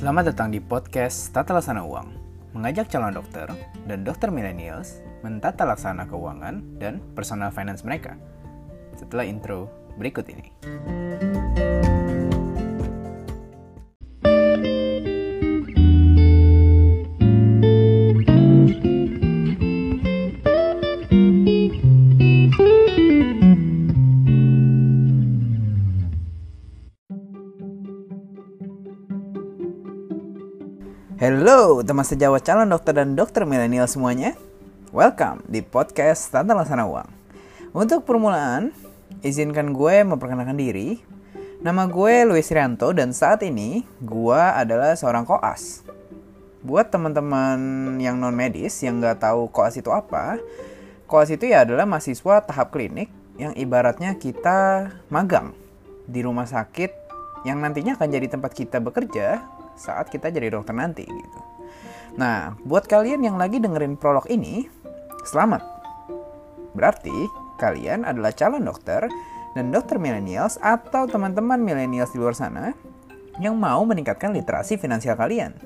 Selamat datang di podcast Tata Laksana Uang, mengajak calon dokter dan dokter millennials mentata laksana keuangan dan personal finance mereka. Setelah intro berikut ini. Hello teman sejawat calon dokter dan dokter milenial semuanya. Welcome di podcast Tata Laksana Uang. Untuk permulaan, izinkan gue memperkenalkan diri. Nama gue Luis Rianto dan saat ini gue adalah seorang koas. Buat teman-teman yang non medis yang nggak tahu koas itu apa Koas itu ya adalah mahasiswa tahap klinik yang ibaratnya kita magang di rumah sakit yang nantinya akan jadi tempat kita bekerja saat kita jadi dokter nanti gitu. Nah, buat kalian yang lagi dengerin prolog ini, selamat. Berarti kalian adalah calon dokter dan dokter millennials atau teman-teman millennials di luar sana yang mau meningkatkan literasi finansial kalian.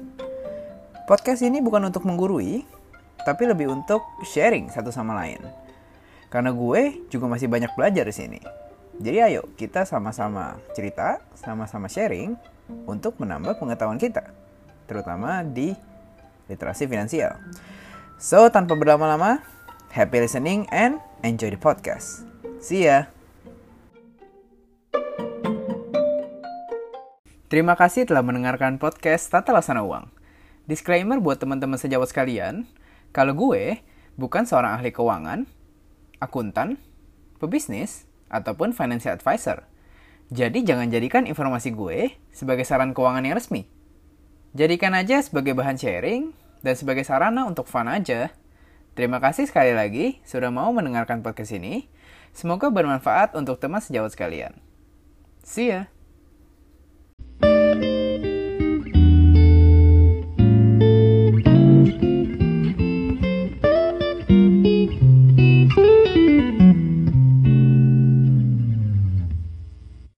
Podcast ini bukan untuk menggurui, tapi lebih untuk sharing satu sama lain. Karena gue juga masih banyak belajar di sini. Jadi ayo kita sama-sama cerita, sama-sama sharing untuk menambah pengetahuan kita, terutama di literasi finansial. So, tanpa berlama-lama, happy listening and enjoy the podcast. See ya! Terima kasih telah mendengarkan podcast Tata Laksana Uang. Disclaimer buat teman-teman sejawat sekalian, kalau gue bukan seorang ahli keuangan, akuntan, pebisnis, ataupun financial advisor – jadi jangan jadikan informasi gue sebagai saran keuangan yang resmi. Jadikan aja sebagai bahan sharing dan sebagai sarana untuk fun aja. Terima kasih sekali lagi sudah mau mendengarkan podcast ini. Semoga bermanfaat untuk teman sejawat sekalian. See ya!